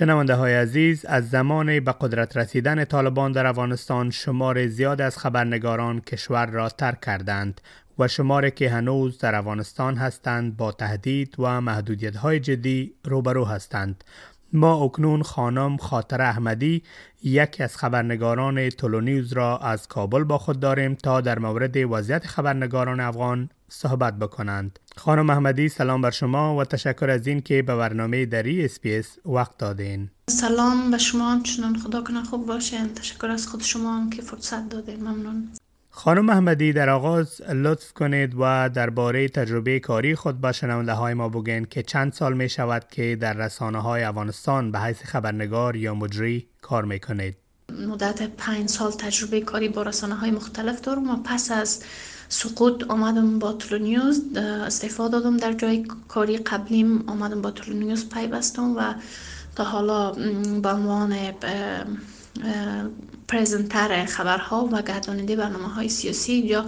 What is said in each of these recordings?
شنونده های عزیز از زمان به قدرت رسیدن طالبان در افغانستان شمار زیاد از خبرنگاران کشور را ترک کردند و شماری که هنوز در افغانستان هستند با تهدید و محدودیت های جدی روبرو هستند. ما اکنون خانم خاطره احمدی یکی از خبرنگاران طلوع نیوز را از کابل با خود داریم تا در مورد وضعیت خبرنگاران افغان صحبت بکنند. خانم احمدی سلام بر شما و تشکر از این که به برنامه دری اس بی اس وقت دادین. سلام به شما چنان خدا کنه خوب باشین. تشکر از خود شما که فرصت دادین. ممنون. خانم احمدی در آغاز لطف کنید و درباره تجربه کاری خود با شنونده های ما بگین که چند سال می شود که در رسانه های افغانستان به حیث خبرنگار یا مجری کار می کنید. مدت پنج سال تجربه کاری با رسانه های مختلف دارم و پس از سقوط آمدم با تلونیوز استفاده دادم. در جای کاری قبلیم آمدم با تلونیوز پیوستم و تا حالا به عنوان پرزنتر خبرها و گرداننده برنامه های سیاسی یا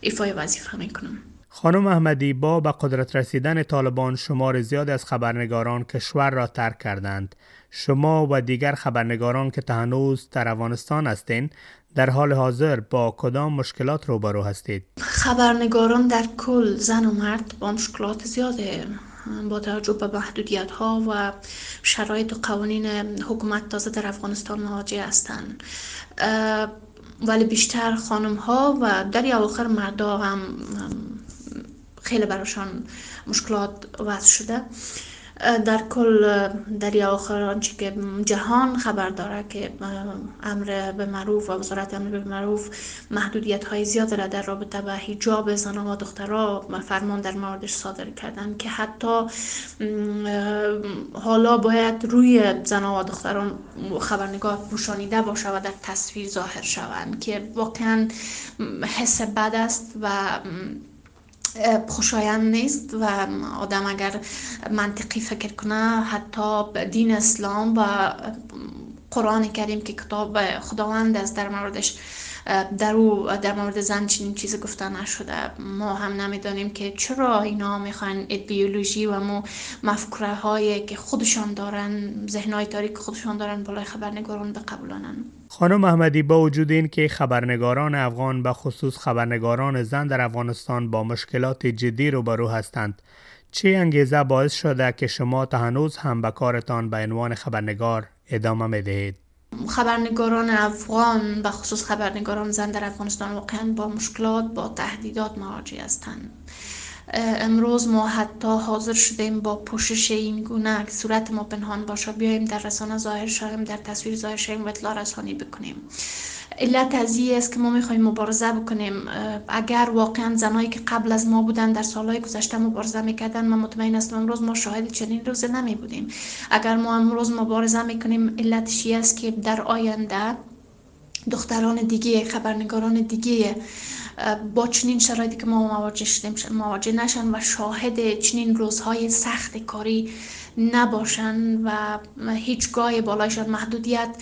ایفای وظیفه می‌کنم. خانم احمدی با به قدرت رسیدن طالبان شمار زیاد از خبرنگاران کشور را ترک کردند. شما و دیگر خبرنگاران که هنوز در افغانستان هستند در حال حاضر با کدام مشکلات روبرو هستید؟ خبرنگاران در کل زن و مرد با مشکلات زیاده با توجه به محدودیت ها و شرایط و قوانین حکومت تازه در افغانستان مواجه هستند ولی بیشتر خانم ها و در اواخر مردا هم خیلی براشان مشکلات وضع شده. در کل در آخر آنچه که جهان خبر داره که امر به معروف و وزارت امر به معروف محدودیت های زیاد را در رابطه به حجاب زنان و دخترها فرمان در موردش صادر کردن که حتی حالا باید روی زنان و دختران خبرنگار پوشانیده باشه و در تصویر ظاهر شوند که واقعا حس بد است و خوشایند نیست و آدم اگر منطقی فکر کنه حتی دین اسلام و قرآن کریم که کتاب خداوند است در موردش در او در مورد زن چنین چیزی گفته نشده. ما هم نمی‌دانیم که چرا اینا می‌خوان ایدئولوژی و مو مفکوره هایی که خودشان دارن ذهن های تاریک خودشان دارن بالای خبرنگاران بقبولانن. خانم احمدی با وجود این که خبرنگاران افغان به خصوص خبرنگاران زن در افغانستان با مشکلات جدی روبرو هستند چه انگیزه باعث شده که شما تا هنوز هم به کارتان به عنوان خبرنگار ادامه می‌دهید خبرنگاران افغان و خصوص خبرنگاران زن در افغانستان واقعا با مشکلات با تهدیدات مواجه هستند. امروز ما حتی حاضر شدیم با پوشش این گونه صورت ما پنهان باشه بیایم در رسانه ظاهر شویم در تصویر ظاهر شویم و اطلاع رسانی بکنیم. علت از است که ما می‌خوایم مبارزه بکنیم. اگر واقعا زنایی که قبل از ما بودن در سالهای گذشته مبارزه می‌کردن من مطمئن هستم امروز ما شاهد چنین روزی نمی بودیم. اگر ما امروز مبارزه می‌کنیم علتش است که در آینده دختران دیگه خبرنگاران دیگه با چنین شرایطی که ما مواجه شدیم مواجه نشن و شاهد چنین روزهای سخت کاری نباشن و هیچگاه بالایشان محدودیت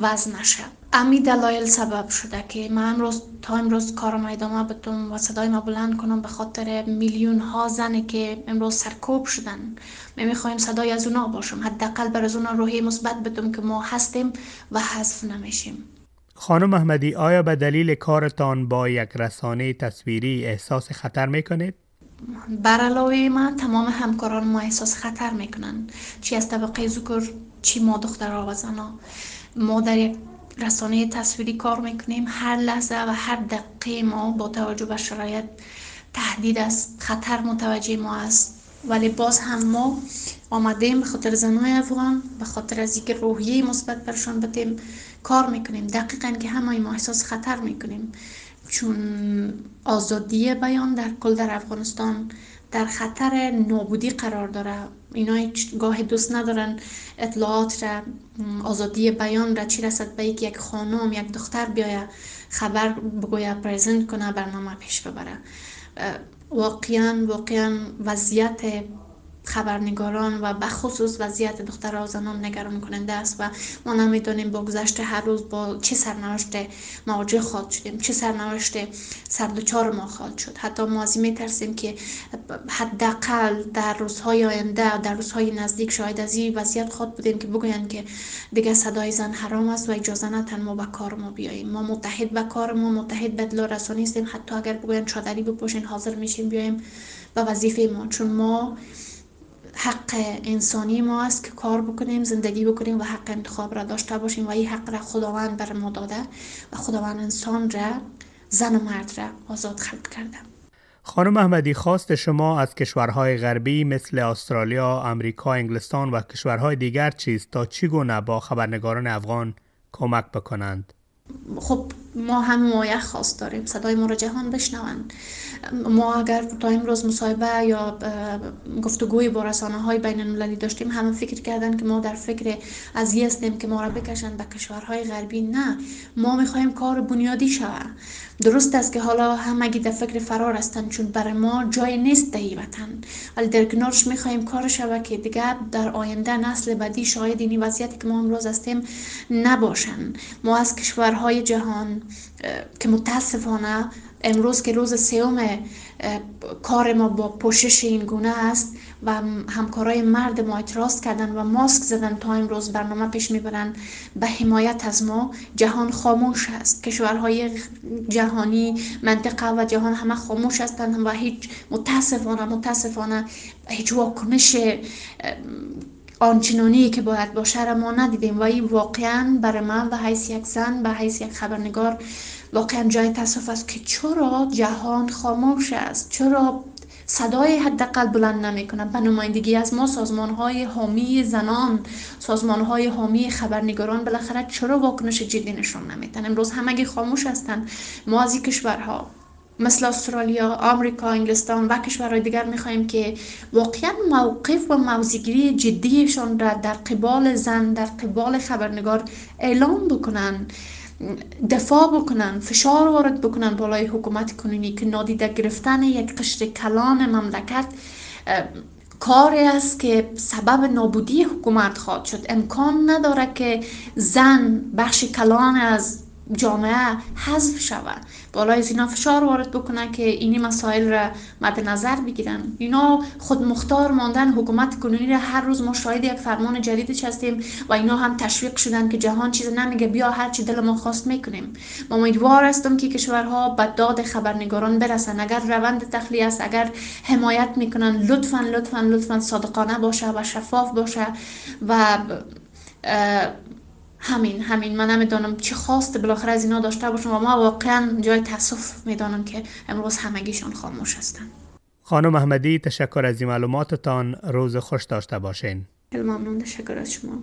وضع نشه. امی دلایل سبب شده که من امروز تا امروز کارم ادامه بدم و صدای ما بلند کنم به خاطر میلیون ها زنی که امروز سرکوب شدن. می می‌خوایم صدای از اونا باشم. حداقل بر از اونا روحی مثبت بدم که ما هستیم و حذف نمیشیم. خانم احمدی آیا به دلیل کارتان با یک رسانه تصویری احساس خطر می‌کنید؟ بر علاوه من تمام همکاران ما احساس خطر می‌کنن. چی از طبقه ذکر چی ما دخترها و زنا. ما در یک رسانه تصویری کار می‌کنیم. هر لحظه و هر دقیقه ما با توجه به شرایط تهدید است. خطر متوجه ما است. ولی باز هم ما آمدیم به خاطر زنای افغان به خاطر از اینکه روحیه مثبت برشان بدیم کار می‌کنیم. دقیقا که همه ما احساس خطر می‌کنیم. چون آزادی بیان در کل در افغانستان در خطر نابودی قرار داره. اینا گاه دوست ندارن اطلاعات را آزادی بیان را چی رسد به یک خانم یک دختر بیایه خبر بگویه پرزنت کنه برنامه پیش ببره. واقعا واقعا وضعیت خبرنگاران و بخصوص وضعیت دختر و زنان نگران کننده است و ما نمی‌دانیم با گذشت هر روز با چه سرنوشت مواجه خواهد شدیم چه سرنوشت سردچار ما خواهد شد. حتی ما از میترسیم که حداقل در روزهای آینده در روزهای نزدیک شاید از این وضعیت خود بودیم که بگویند که دیگه صدای زن حرام است و اجازه نتن ما به کار ما بیاییم. ما متحد به کار ما متحد به رسانی هستیم. حتی اگر بگویند چادری بپوشین حاضر میشیم بیاییم به وظیفه ما. چون ما حق انسانی ما است که کار بکنیم زندگی بکنیم و حق انتخاب را داشته باشیم و این حق را خداوند بر ما داده و خداوند انسان را زن و مرد را آزاد خلق کرده خانم احمدی خواست شما از کشورهای غربی مثل استرالیا، امریکا، انگلستان و کشورهای دیگر چیست تا چگونه با خبرنگاران افغان کمک بکنند؟ خب ما هم مایه خواست داریم صدای ما را جهان بشنوند. ما اگر تا امروز مصاحبه یا گفتگوی با رسانه های بین المللی داشتیم همه فکر کردن که ما در فکر از هستیم که ما را بکشند به کشورهای غربی. نه ما می‌خواهیم کار بنیادی شود. درست است که حالا همگی در فکر فرار هستند چون برای ما جای نیست در وطن ولی در کنارش می‌خواهیم کار شود که دیگر در آینده نسل بعدی شاید اینی وضعیتی که ما امروز هستیم نباشند. ما از کشورهای جهان که متاسفانه امروز که روز سوم کار ما با پوشش این گونه است و همکارای مرد ما اعتراض کردن و ماسک زدن تا امروز برنامه پیش می‌برن به حمایت از ما جهان خاموش است. کشورهای جهانی منطقه و جهان همه خاموش هستند و هیچ متاسفانه متاسفانه هیچ واکنش آنچنانی که باید باشه ما ندیدیم. و این واقعا برای من و حیث یک زن به حیث یک خبرنگار واقعا جای تصف است که چرا جهان خاموش است؟ چرا صدای حداقل بلند نمی کنند به نمایندگی از ما سازمان های حامی زنان سازمان های حامی خبرنگاران بالاخره چرا واکنش جدی نشون نمیتن امروز همگی خاموش هستند ما از کشورها مثل استرالیا، آمریکا، انگلستان و کشورهای دیگر می‌خواهیم که واقعا موقف و موزیگیری جدیشان را در قبال زن در قبال خبرنگار اعلام بکنن دفاع بکنن فشار وارد بکنن بالای حکومت کنونی که نادیده گرفتن یک قشر کلان مملکت کاری است که سبب نابودی حکومت خواهد شد. امکان نداره که زن بخش کلان از جامعه حذف شود. بالای اینا فشار وارد بکنن که اینی مسائل را مد نظر بگیرن. اینا خود مختار ماندن حکومت کنونی را هر روز ما شاهد یک فرمان جدید هستیم و اینا هم تشویق شدن که جهان چیز نمیگه بیا هر چی دل ما خواست می‌کنیم. ما امیدوار هستم که کشورها به داد خبرنگاران برسن. اگر روند تخلیه است اگر حمایت می‌کنن لطفا لطفا لطفا صادقانه باشه و شفاف باشه و همین همین. من نمی‌دانم چی خواست بالاخره از اینا داشته باشم. و ما واقعا جای تاسف می‌دانم که امروز همگیشان خاموش هستند خانم احمدی تشکر از این معلوماتتان. روز خوش داشته باشین. ممنون. تشکر از شما.